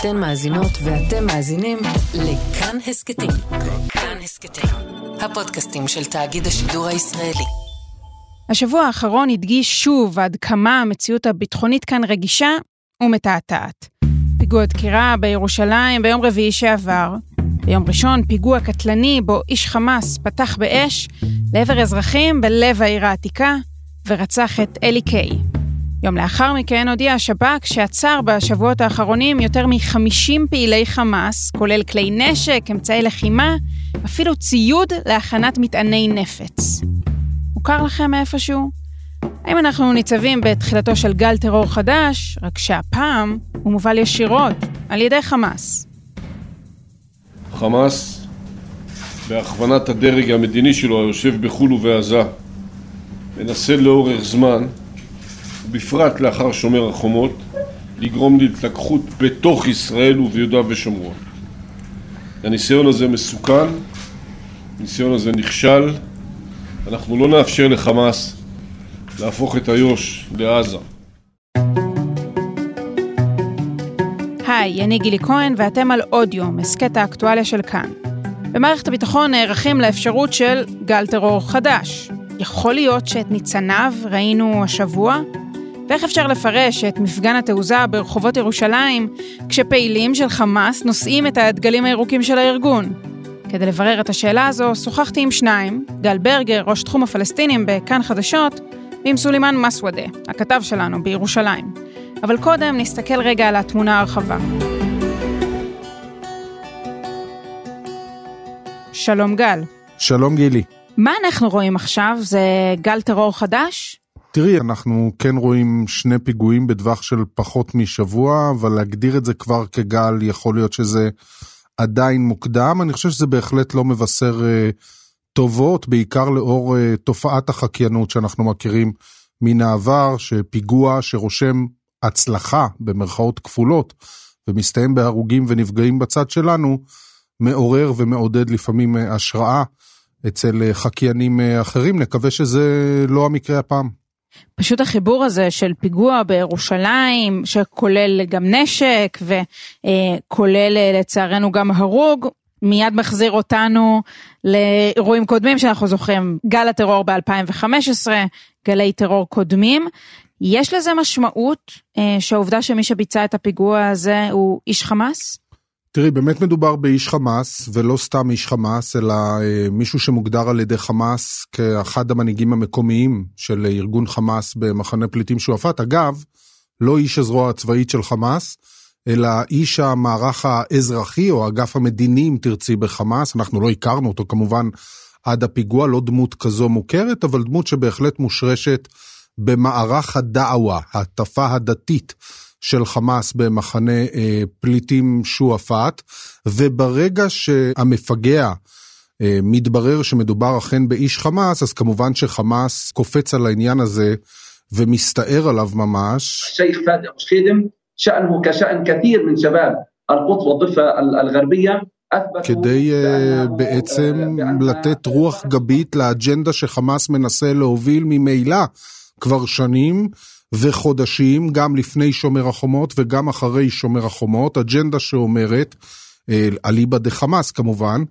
אתן מאזינות ואתם מאזינים לכאן הסכתים. כאן הסכתים, הפודקאסטים של תאגיד השידור הישראלי. השבוע האחרון הדגיש שוב עד כמה המציאות הביטחונית כאן רגישה ומתעתעת. פיגוע דקירה בירושלים ביום רביעי שעבר. ביום ראשון פיגוע קטלני בו איש חמאס פתח באש לעבר אזרחים בלב העיר העתיקה ורצח את אלי קיי. יום לאחר מכן הודיע השב"כ שעצר בשבועות האחרונים יותר מ-50 פעילי חמאס, כולל כלי נשק, אמצעי לחימה, אפילו ציוד להכנת מטעני נפץ. מוכר לכם מאיפשהו? האם אנחנו ניצבים בתחילתו של גל טרור חדש, רק שהפעם הוא מובל ישירות על ידי חמאס? חמאס, בהכוונת הדרג המדיני שלו היושב בחו"ל ובעזה, מנסה לאורך זמן, ובפרט לאחר שומר החומות, לגרום להתלקחות בתוך ישראל וביהודה ושומרון. הניסיון הזה מסוכן, הניסיון הזה נכשל, אנחנו לא נאפשר לחמאס להפוך את איו"ש לעזה. היי, אני גילי כהן ואתם על עוד יום, הסכת האקטואליה של כאן. במערכת הביטחון נערכים לאפשרות של גל טרור חדש. יכול להיות שאת ניצניו ראינו השבוע? ואיך אפשר לפרש את מפגן התעוזה ברחובות ירושלים כשפעילים של חמאס נושאים את הדגלים הירוקים של הארגון? כדי לברר את השאלה הזו, שוחחתי עם שניים, גל ברגר, ראש תחום הפלסטינים בכאן חדשות, ועם סולימאן מסוודה, הכתב שלנו בירושלים. אבל קודם נסתכל רגע על התמונה הרחבה. שלום גל. שלום גילי. מה אנחנו רואים עכשיו? זה גל טרור חדש? תראי, אנחנו כן רואים שני פיגועים בטווח של פחות משבוע, אבל להגדיר את זה כבר כגל, יכול להיות שזה עדיין מוקדם. אני חושב שזה בהחלט לא מבשר uh, טובות, בעיקר לאור uh, תופעת החקיינות שאנחנו מכירים מן העבר, שפיגוע שרושם הצלחה במרכאות כפולות, ומסתיים בהרוגים ונפגעים בצד שלנו, מעורר ומעודד לפעמים uh, השראה אצל חקיינים אחרים. נקווה שזה לא המקרה הפעם. פשוט החיבור הזה של פיגוע בירושלים שכולל גם נשק וכולל לצערנו גם הרוג מיד מחזיר אותנו לאירועים קודמים שאנחנו זוכרים גל הטרור ב-2015 גלי טרור קודמים. יש לזה משמעות אה, שהעובדה שמי שביצע את הפיגוע הזה הוא איש חמאס? תראי, באמת מדובר באיש חמאס, ולא סתם איש חמאס, אלא אה, מישהו שמוגדר על ידי חמאס כאחד המנהיגים המקומיים של ארגון חמאס במחנה פליטים שועפאט. אגב, לא איש הזרוע הצבאית של חמאס, אלא איש המערך האזרחי או האגף המדיני, אם תרצי, בחמאס. אנחנו לא הכרנו אותו כמובן עד הפיגוע, לא דמות כזו מוכרת, אבל דמות שבהחלט מושרשת במערך הדעווה, ההטפה הדתית. של חמאס במחנה אה, פליטים שועפאט, וברגע שהמפגע אה, מתברר שמדובר אכן באיש חמאס, אז כמובן שחמאס קופץ על העניין הזה ומסתער עליו ממש. الشيخ فادي خيدم شأنه كشأن كثير من شباب القدس والضفة الغربية כדי uh, בעצם לתת רוח גבית לאג'נדה שחמאס מנסה להוביל ממילא כבר שנים, וחודשים, גם לפני שומר החומות וגם אחרי שומר החומות, אג'נדה שאומרת, אה, אליבא דה חמאס כמובן,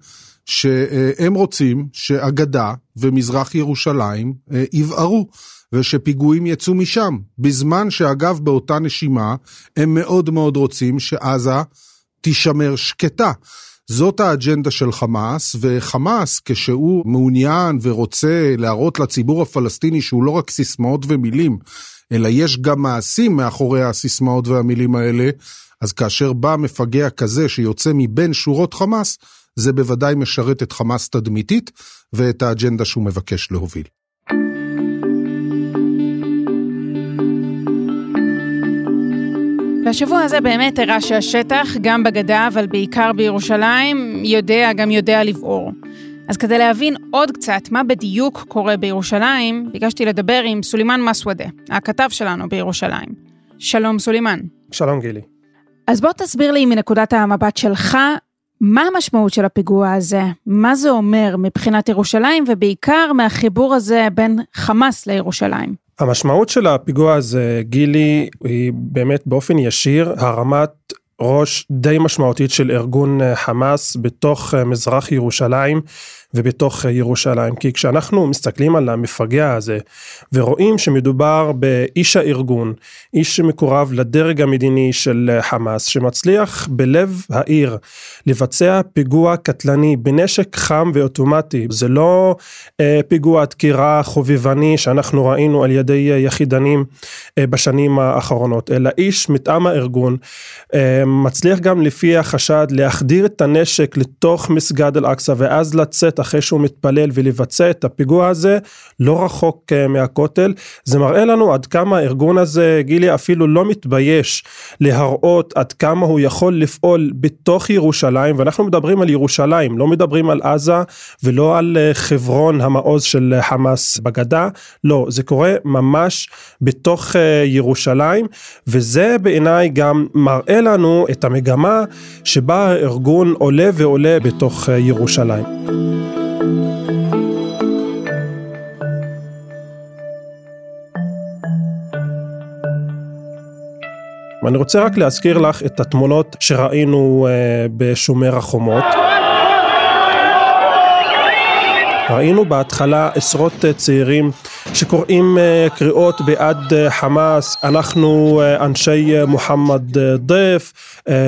שהם רוצים שהגדה ומזרח ירושלים אה, יבערו. ושפיגועים יצאו משם, בזמן שאגב באותה נשימה הם מאוד מאוד רוצים שעזה תישמר שקטה. זאת האג'נדה של חמאס, וחמאס כשהוא מעוניין ורוצה להראות לציבור הפלסטיני שהוא לא רק סיסמאות ומילים, אלא יש גם מעשים מאחורי הסיסמאות והמילים האלה, אז כאשר בא מפגע כזה שיוצא מבין שורות חמאס, זה בוודאי משרת את חמאס תדמיתית ואת האג'נדה שהוא מבקש להוביל. והשבוע הזה באמת הראה שהשטח, גם בגדה, אבל בעיקר בירושלים, יודע גם יודע לבעור. אז כדי להבין עוד קצת מה בדיוק קורה בירושלים, ביקשתי לדבר עם סולימאן מסוודה, הכתב שלנו בירושלים. שלום סולימאן. שלום גילי. אז בוא תסביר לי מנקודת המבט שלך, מה המשמעות של הפיגוע הזה? מה זה אומר מבחינת ירושלים, ובעיקר מהחיבור הזה בין חמאס לירושלים? המשמעות של הפיגוע הזה, גילי, היא באמת באופן ישיר הרמת ראש די משמעותית של ארגון חמאס בתוך מזרח ירושלים ובתוך ירושלים. כי כשאנחנו מסתכלים על המפגע הזה ורואים שמדובר באיש הארגון, איש שמקורב לדרג המדיני של חמאס, שמצליח בלב העיר לבצע פיגוע קטלני בנשק חם ואוטומטי, זה לא אה, פיגוע דקירה חובבני שאנחנו ראינו על ידי יחידנים אה, בשנים האחרונות, אלא איש מטעם הארגון אה, מצליח גם לפי החשד להחדיר את הנשק לתוך מסגד אל-אקצא ואז לצאת אחרי שהוא מתפלל ולבצע את הפיגוע הזה לא רחוק uh, מהכותל. זה מראה לנו עד כמה הארגון הזה, גילי אפילו לא מתבייש להראות עד כמה הוא יכול לפעול בתוך ירושלים, ואנחנו מדברים על ירושלים, לא מדברים על עזה ולא על uh, חברון המעוז של uh, חמאס בגדה, לא, זה קורה ממש בתוך ירושלים, וזה בעיניי גם מראה לנו את המגמה שבה הארגון עולה ועולה בתוך ירושלים. ואני רוצה רק להזכיר לך את התמונות שראינו uh, בשומר החומות. ראינו בהתחלה עשרות uh, צעירים שקוראים uh, קריאות בעד uh, חמאס, אנחנו אנשי מוחמד דף,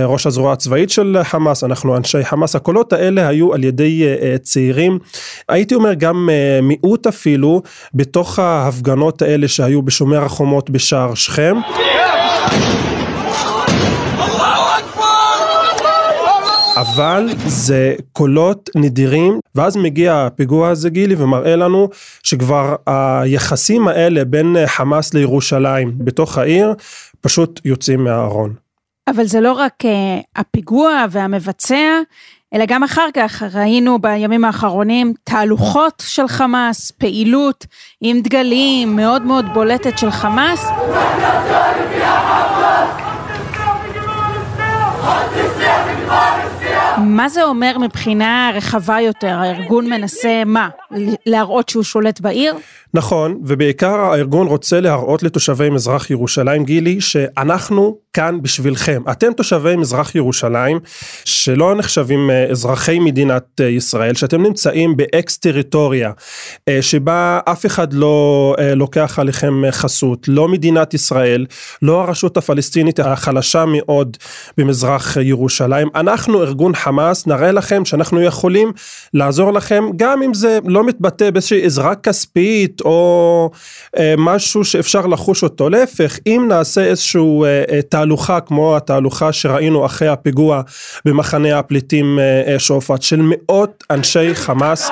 ראש הזרוע הצבאית של חמאס, אנחנו אנשי חמאס, הקולות האלה היו על ידי צעירים, הייתי אומר גם מיעוט אפילו בתוך ההפגנות האלה שהיו בשומר החומות בשער שכם. אבל זה קולות נדירים ואז מגיע הפיגוע הזה גילי ומראה לנו שכבר היחסים האלה בין חמאס לירושלים בתוך העיר פשוט יוצאים מהארון. אבל זה לא רק uh, הפיגוע והמבצע, אלא גם אחר כך ראינו בימים האחרונים תהלוכות של חמאס, פעילות עם דגלים מאוד מאוד בולטת של חמאס. מה זה אומר מבחינה רחבה יותר? הארגון מנסה מה? להראות שהוא שולט בעיר? נכון, ובעיקר הארגון רוצה להראות לתושבי מזרח ירושלים, גילי, שאנחנו כאן בשבילכם. אתם תושבי מזרח ירושלים, שלא נחשבים אה, אזרחי מדינת אה, ישראל, שאתם נמצאים באקס טריטוריה, אה, שבה אף אחד לא לוקח עליכם חסות, לא מדינת ישראל, לא הרשות הפלסטינית החלשה מאוד במזרח ירושלים. אנחנו ארגון חמאס, נראה לכם שאנחנו יכולים לעזור לכם, גם אם זה לא מתבטא באיזושהי עזרה כספית או משהו שאפשר לחוש אותו, להפך, אם נעשה איזשהו תהלוכה כמו התהלוכה שראינו אחרי הפיגוע במחנה הפליטים אה, אה, שועפאט של מאות אנשי חמאס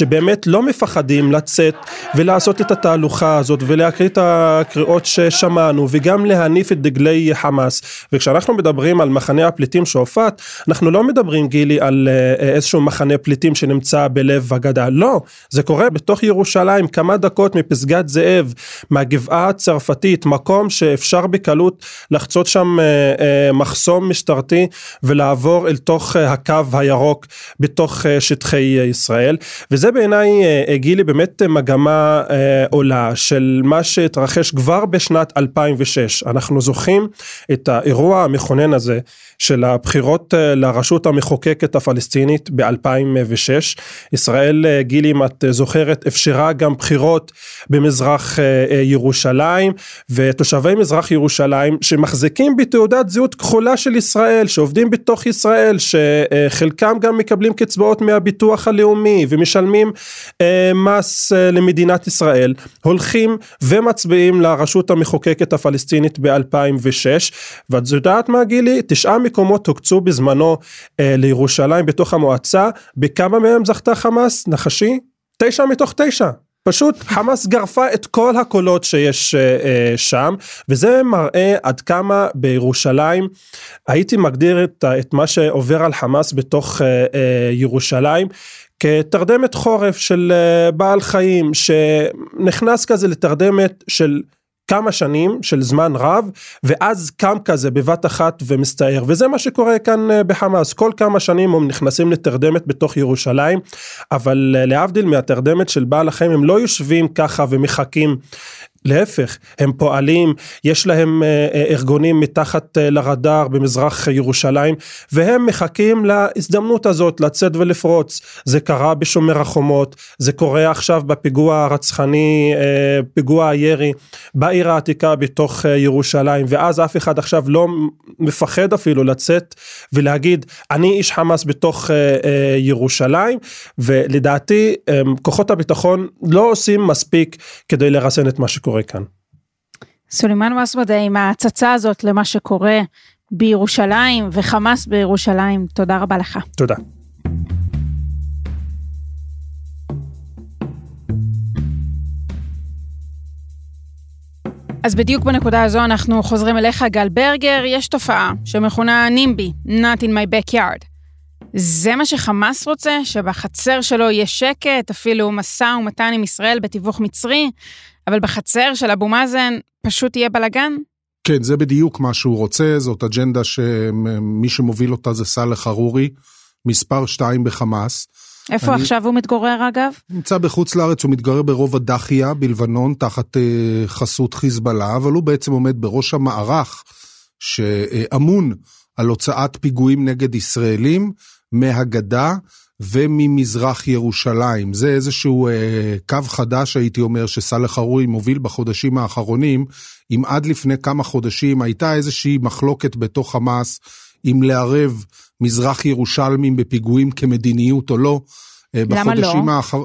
שבאמת לא מפחדים לצאת ולעשות את התהלוכה הזאת ולהקריא את הקריאות ששמענו וגם להניף את דגלי חמאס. וכשאנחנו מדברים על מחנה הפליטים שועפאט אנחנו לא מדברים גילי על אה, איזשהו מחנה פליטים שנמצא בלב הגדה. לא זה קורה בתוך ירושלים כמה דקות מפסגת זאב מהגבעה הצרפתית מקום שאפשר בקלות לחצות שם אה, אה, מחסום משטרתי ולעבור אל תוך הקו הירוק בתוך שטחי ישראל. וזה בעיניי אה, גילי באמת מגמה אה, עולה של מה שהתרחש כבר בשנת 2006 אנחנו זוכרים את האירוע המכונן הזה של הבחירות אה, לרשות המחוקקת הפלסטינית ב-2006 ישראל גילי אם את זוכרת אפשרה גם בחירות במזרח ירושלים ותושבי מזרח ירושלים שמחזיקים בתעודת זהות כחולה של ישראל שעובדים בתוך ישראל שחלקם גם מקבלים קצבאות מהביטוח הלאומי ומשלמים משלמים אה, מס אה, למדינת ישראל, הולכים ומצביעים לרשות המחוקקת הפלסטינית ב-2006, ואת יודעת מה גילי? תשעה מקומות הוקצו בזמנו אה, לירושלים בתוך המועצה, בכמה מהם זכתה חמאס? נחשי? תשע מתוך תשע. פשוט חמאס גרפה את כל הקולות שיש uh, uh, שם וזה מראה עד כמה בירושלים הייתי מגדיר את, את מה שעובר על חמאס בתוך uh, uh, ירושלים כתרדמת חורף של אה, בעל חיים שנכנס כזה לתרדמת של כמה שנים של זמן רב ואז קם כזה בבת אחת ומסתער. וזה מה שקורה כאן אה, בחמאס. כל כמה שנים הם נכנסים לתרדמת בתוך ירושלים אבל אה, להבדיל מהתרדמת של בעל החיים הם לא יושבים ככה ומחכים להפך, הם פועלים, יש להם אה, אה, ארגונים מתחת אה, לרדאר במזרח ירושלים, והם מחכים להזדמנות הזאת לצאת ולפרוץ. זה קרה בשומר החומות, זה קורה עכשיו בפיגוע הרצחני, פיגוע הירי בעיר העתיקה בתוך ירושלים, ואז אף אחד עכשיו לא מפחד אפילו לצאת ולהגיד, אני איש חמאס בתוך ירושלים, ולדעתי כוחות הביטחון לא עושים מספיק כדי לרסן את מה שקורה. שקורה כאן. סולימאן מסוודה עם ההצצה הזאת למה שקורה בירושלים וחמאס בירושלים, תודה רבה לך. תודה. אז בדיוק בנקודה הזו אנחנו חוזרים אליך, גל ברגר, יש תופעה שמכונה נימבי, Not in my backyard. זה מה שחמאס רוצה? שבחצר שלו יהיה שקט, אפילו משא ומתן עם ישראל בתיווך מצרי? אבל בחצר של אבו מאזן פשוט יהיה בלאגן? כן, זה בדיוק מה שהוא רוצה, זאת אג'נדה שמי שמוביל אותה זה סאלח חרורי, מספר 2 בחמאס. איפה אני... עכשיו הוא מתגורר אגב? נמצא בחוץ לארץ, הוא מתגורר ברובע דחיה בלבנון תחת אה, חסות חיזבאללה, אבל הוא בעצם עומד בראש המערך שאמון על הוצאת פיגועים נגד ישראלים מהגדה וממזרח ירושלים. זה איזשהו אה, קו חדש, הייתי אומר, שסאלח חרורי מוביל בחודשים האחרונים. אם עד לפני כמה חודשים הייתה איזושהי מחלוקת בתוך חמאס, אם לערב מזרח ירושלמים בפיגועים כמדיניות או לא. אה, למה לא? האחר...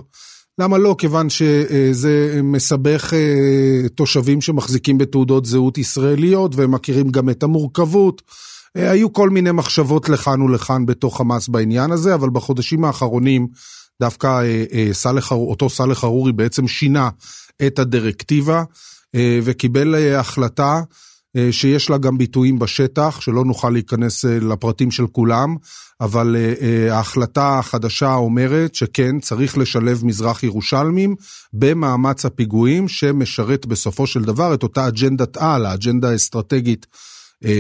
למה לא? כיוון שזה מסבך אה, תושבים שמחזיקים בתעודות זהות ישראליות והם מכירים גם את המורכבות. אה, היו כל מיני מחשבות לכאן ולכאן בתוך חמאס בעניין הזה, אבל בחודשים האחרונים דווקא אה, אה, סלח, אותו סאלח ארורי בעצם שינה את הדירקטיבה וקיבל החלטה שיש לה גם ביטויים בשטח, שלא נוכל להיכנס לפרטים של כולם, אבל ההחלטה החדשה אומרת שכן, צריך לשלב מזרח ירושלמים במאמץ הפיגועים שמשרת בסופו של דבר את אותה אג'נדת על, האג'נדה האסטרטגית אה,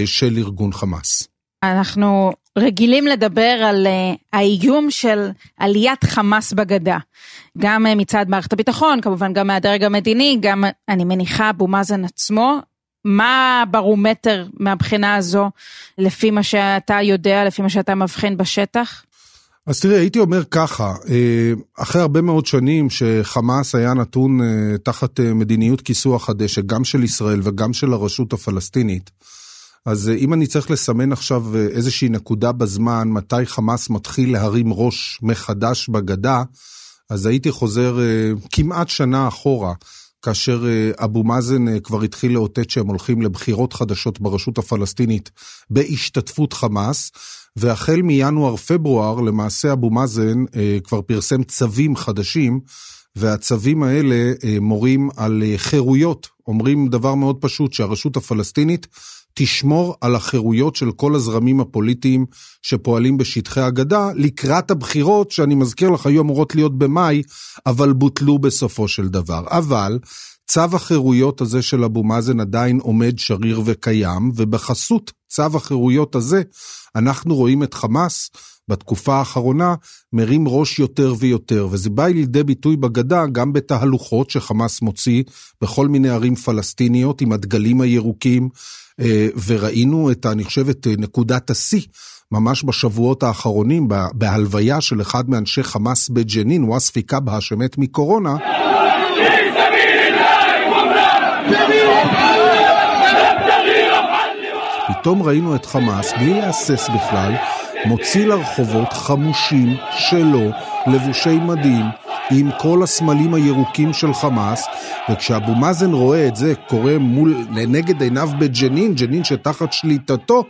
של ארגון חמאס. אנחנו רגילים לדבר על אה, האיום של עליית חמאס בגדה. גם אה, מצד מערכת הביטחון, כמובן גם מהדרג המדיני, גם אני מניחה אבו מאזן עצמו. מה הברומטר מהבחינה הזו, לפי מה שאתה יודע, לפי מה שאתה מבחין בשטח? אז תראה, הייתי אומר ככה, אחרי הרבה מאוד שנים שחמאס היה נתון תחת מדיניות כיסוח הדשא, גם של ישראל וגם של הרשות הפלסטינית, אז אה, אם אני צריך לסמן עכשיו אה, איזושהי נקודה בזמן, מתי חמאס מתחיל להרים ראש מחדש בגדה, אז הייתי חוזר אה, כמעט שנה אחורה, כאשר אבו מאזן כבר התחיל לאותת שהם הולכים לבחירות חדשות ברשות הפלסטינית בהשתתפות חמאס, והחל מינואר-פברואר למעשה אבו מאזן כבר פרסם צווים חדשים, והצווים האלה מורים על חירויות, אומרים דבר מאוד פשוט, שהרשות הפלסטינית תשמור על החירויות של כל הזרמים הפוליטיים שפועלים בשטחי הגדה לקראת הבחירות, שאני מזכיר לך, היו אמורות להיות במאי, אבל בוטלו בסופו של דבר. אבל צו החירויות הזה של אבו מאזן עדיין עומד שריר וקיים, ובחסות צו החירויות הזה, אנחנו רואים את חמאס בתקופה האחרונה מרים ראש יותר ויותר, וזה בא לידי ביטוי בגדה גם בתהלוכות שחמאס מוציא בכל מיני ערים פלסטיניות עם הדגלים הירוקים, וראינו את, אני חושב, את אה, נקודת השיא. ממש בשבועות האחרונים, בהלוויה של אחד מאנשי חמאס בג'נין, ווספי קבהה שמת מקורונה. פתאום ראינו את חמאס, בלי להסס בכלל, מוציא לרחובות חמושים שלו, לבושי מדים, עם כל הסמלים הירוקים של חמאס, וכשאבו מאזן רואה את זה קורה מול, לנגד עיניו בג'נין, ג'נין שתחת שליטתו,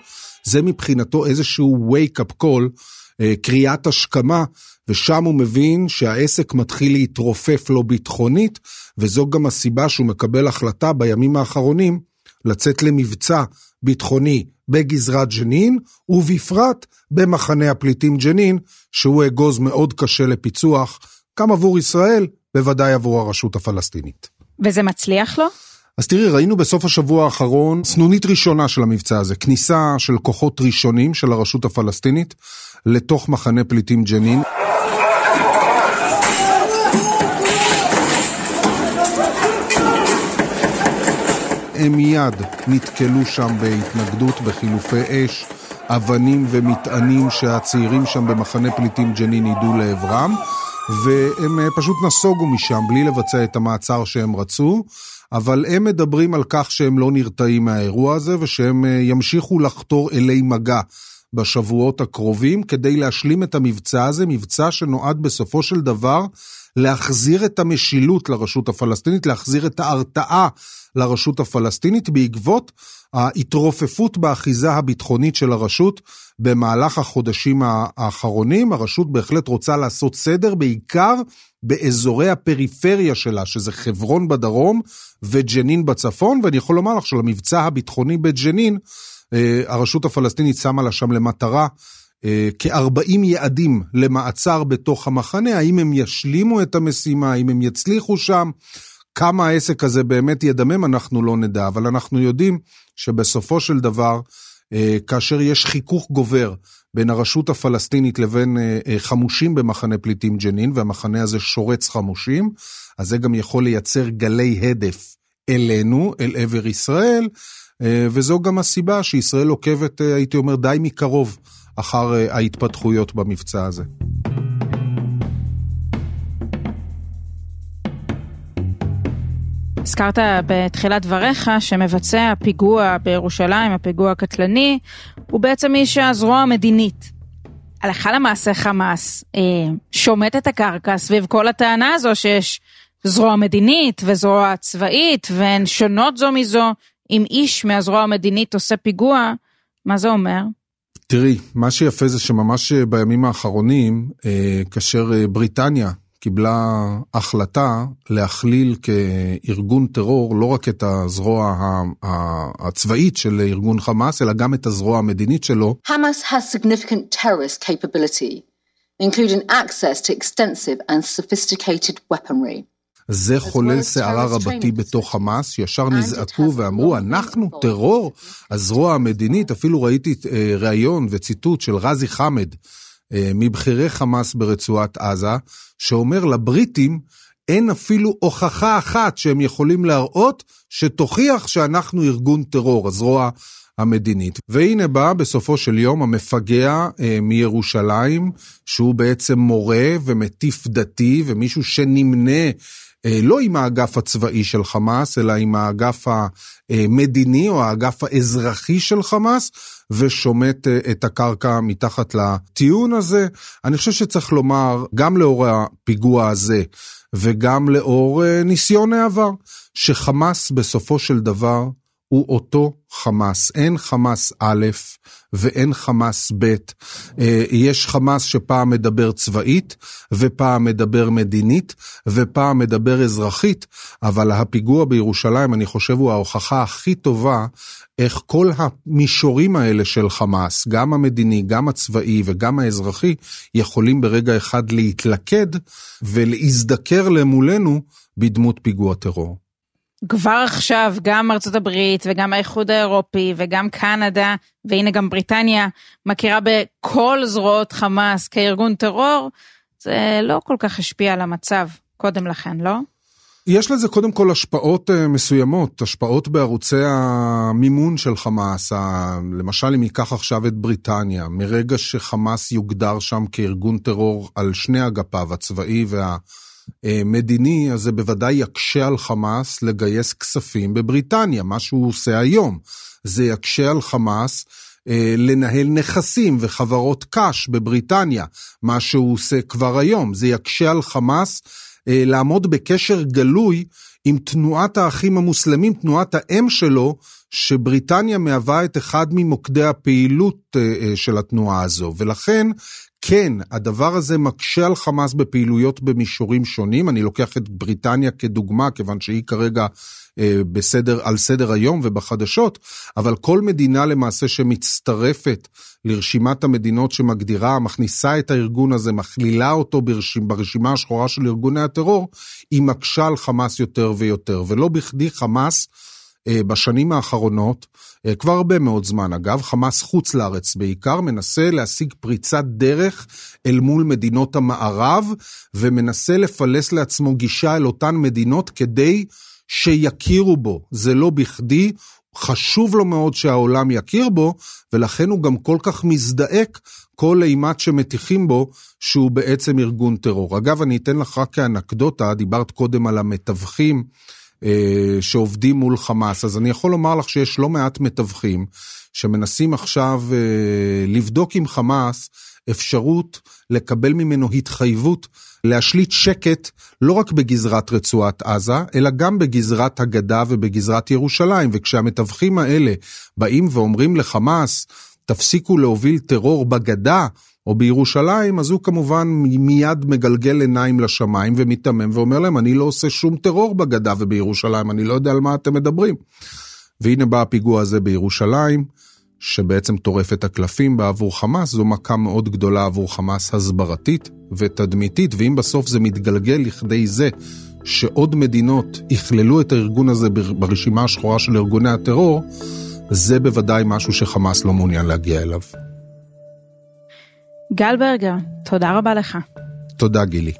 זה מבחינתו איזשהו wake-up call, אה, קריאת השכמה, ושם הוא מבין שהעסק מתחיל להתרופף לו ביטחונית, וזו גם הסיבה שהוא מקבל החלטה בימים האחרונים לצאת למבצע ביטחוני בגזרת ג'נין, ובפרט במחנה הפליטים ג'נין, שהוא אגוז מאוד קשה לפיצוח, גם עבור ישראל, בוודאי עבור הרשות הפלסטינית. וזה מצליח לו? אז תראי, ראינו בסוף השבוע האחרון סנונית ראשונה של המבצע הזה, כניסה של כוחות ראשונים של הרשות הפלסטינית לתוך מחנה פליטים ג'נין. הם מיד נתקלו שם בהתנגדות, בחילופי אש, אבנים ומטענים שהצעירים שם במחנה פליטים ג'נין יידו לעברם, והם אה, פשוט נסוגו משם בלי לבצע את המעצר שהם רצו. אבל הם מדברים על כך שהם לא נרתעים מהאירוע הזה ושהם ימשיכו לחתור אלי מגע בשבועות הקרובים כדי להשלים את המבצע הזה, מבצע שנועד בסופו של דבר להחזיר את המשילות לרשות הפלסטינית, להחזיר את ההרתעה לרשות הפלסטינית בעקבות ההתרופפות באחיזה הביטחונית של הרשות במהלך החודשים האחרונים. הרשות בהחלט רוצה לעשות סדר, בעיקר באזורי הפריפריה שלה, שזה חברון בדרום וג'נין בצפון, ואני יכול לומר לך שלמבצע הביטחוני בג'נין, הרשות הפלסטינית שמה לה שם למטרה אה, כ-40 יעדים למעצר בתוך המחנה, האם הם ישלימו את המשימה, האם הם יצליחו שם, כמה העסק הזה באמת ידמם, אנחנו לא נדע, אבל אנחנו יודעים שבסופו של דבר, אה, כאשר יש חיכוך גובר בין הרשות הפלסטינית לבין חמושים במחנה פליטים ג'נין, והמחנה הזה שורץ חמושים, אז זה גם יכול לייצר גלי הדף אלינו, אל עבר ישראל, אה, וזו גם הסיבה שישראל עוקבת, אה, הייתי אומר, די מקרוב אחר אה, ההתפתחויות במבצע הזה. הזכרת בתחילת דבריך שמבצע פיגוע בירושלים, הפיגוע הקטלני, הוא בעצם איש הזרוע המדינית. הלכה למעשה חמאס אה, שומט את הקרקע סביב כל הטענה הזו שיש זרוע מדינית וזרוע צבאית והן שונות זו מזו, אם איש מהזרוע המדינית עושה פיגוע, מה זה אומר? תראי, מה שיפה זה שממש בימים האחרונים, אה, כאשר אה, בריטניה קיבלה החלטה להכליל כארגון טרור לא רק את הזרוע הצבאית של ארגון חמאס, אלא גם את הזרוע המדינית שלו. Hamas has significant terrorist capability, including access to extensive and sophisticated weaponry. זה חולל סערה רבתי בתוך חמאס, ישר נזעקו ואמרו, אנחנו טרור? הזרוע המדינית, אפילו ראיתי אה, ראיון וציטוט של רזי חמד, אה, מבכירי חמאס ברצועת עזה, שאומר לבריטים, אין אפילו הוכחה אחת שהם יכולים להראות שתוכיח שאנחנו ארגון טרור, הזרוע המדינית. והנה בא בסופו של יום המפגע אה, מירושלים, שהוא בעצם מורה ומטיף דתי ומישהו שנמנה לא עם האגף הצבאי של חמאס, אלא עם האגף המדיני או האגף האזרחי של חמאס, ושומט אה, את הקרקע מתחת לטיעון הזה. אני חושב שצריך לומר, גם לאור הפיגוע הזה, וגם לאור אה, ניסיון העבר, שחמאס בסופו של דבר הוא אותו חמאס. אין חמאס א' ואין חמאס ב'. אה, יש חמאס שפעם מדבר צבאית, ופעם מדבר מדינית, ופעם מדבר אזרחית, אבל הפיגוע בירושלים, אני חושב, הוא ההוכחה הכי טובה איך כל המישורים האלה של חמאס, גם המדיני, גם הצבאי וגם האזרחי, יכולים ברגע אחד להתלכד ולהזדקר למולנו בדמות פיגוע טרור. כבר עכשיו גם ארצות הברית וגם האיחוד האירופי וגם קנדה והנה גם בריטניה מכירה בכל זרועות חמאס כארגון טרור, זה לא כל כך השפיע על המצב קודם לכן, לא? יש לזה קודם כל השפעות אה, מסוימות, השפעות בערוצי המימון של חמאס, למשל אם ייקח עכשיו את בריטניה, מרגע שחמאס יוגדר שם כארגון טרור על שני אגפיו, הצבאי וה... אה, מדיני, אז זה בוודאי יקשה על חמאס לגייס כספים בבריטניה, מה שהוא עושה היום. זה יקשה על חמאס אה, לנהל נכסים וחברות קש בבריטניה, מה שהוא עושה כבר היום. זה יקשה על חמאס אה, לעמוד בקשר גלוי עם תנועת האחים המוסלמים, תנועת האם שלו, שבריטניה מהווה את אחד ממוקדי הפעילות של התנועה הזו, ולכן כן, הדבר הזה מקשה על חמאס בפעילויות במישורים שונים. אני לוקח את בריטניה כדוגמה, כיוון שהיא כרגע אה, בסדר, על סדר היום ובחדשות, אבל כל מדינה למעשה שמצטרפת לרשימת המדינות שמגדירה, מכניסה את הארגון הזה, מכלילה אותו ברשימה, ברשימה השחורה של ארגוני הטרור, היא מקשה על חמאס יותר ויותר. ולא בכדי חמאס בשנים האחרונות, אה, כבר הרבה מאוד זמן אגב, חמאס חוץ לארץ בעיקר, מנסה להשיג פריצת דרך אל מול מדינות המערב, ומנסה לפלס לעצמו גישה אל אותן מדינות כדי שיכירו בו, זה לא בכדי, חשוב לו מאוד שהעולם יכיר בו, ולכן הוא גם כל כך מזדעק כל אימת שמטיחים בו שהוא בעצם ארגון טרור. אגב, אני אתן לך רק כאנקדוטה, דיברת קודם על המתווכים אה, שעובדים מול חמאס, אז אני יכול לומר לך שיש לא מעט מתווכים שמנסים עכשיו אה, לבדוק עם חמאס אפשרות לקבל ממנו התחייבות להשליט שקט לא רק בגזרת רצועת עזה, אלא גם בגזרת הגדה ובגזרת ירושלים. וכשהמתווכים האלה באים ואומרים לחמאס, תפסיקו להוביל טרור בגדה או בירושלים, אז הוא כמובן מיד מגלגל עיניים לשמיים ומיתמם ואומר להם, אני לא עושה שום טרור בגדה ובירושלים, אני לא יודע על מה אתם מדברים. והנה בא הפיגוע הזה בירושלים, שבעצם טורף את הקלפים בעבור חמאס, זו מכה מאוד גדולה עבור חמאס הסברתית ותדמיתית, ואם בסוף זה מתגלגל לכדי זה שעוד מדינות יכללו את הארגון הזה ברשימה השחורה של ארגוני הטרור, זה בוודאי משהו שחמאס לא מעוניין להגיע אליו. גל ברגר, תודה רבה לך. תודה גילי.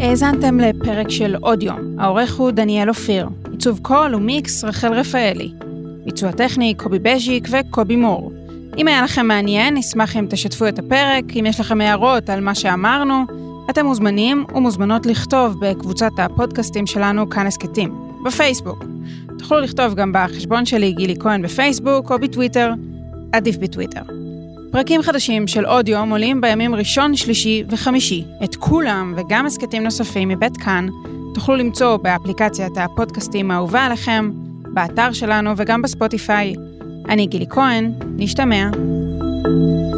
האזנתם לפרק של עוד יום, העורך הוא דניאל אופיר, עיצוב קול ומיקס רחל רפאלי, ביצוע טכני קובי בז'יק וקובי מור. אם היה לכם מעניין, נשמח אם תשתפו את הפרק, אם יש לכם הערות על מה שאמרנו, אתם מוזמנים ומוזמנות לכתוב בקבוצת הפודקאסטים שלנו כאן הסכתים, בפייסבוק. תוכלו לכתוב גם בחשבון שלי גילי כהן בפייסבוק או בטוויטר, עדיף בטוויטר. פרקים חדשים של עוד יום עולים בימים ראשון, שלישי וחמישי. את כולם וגם הסכתים נוספים מבית כאן תוכלו למצוא באפליקציית הפודקאסטים האהובה עליכם, באתר שלנו וגם בספוטיפיי. אני גילי כהן, נשתמע. thank you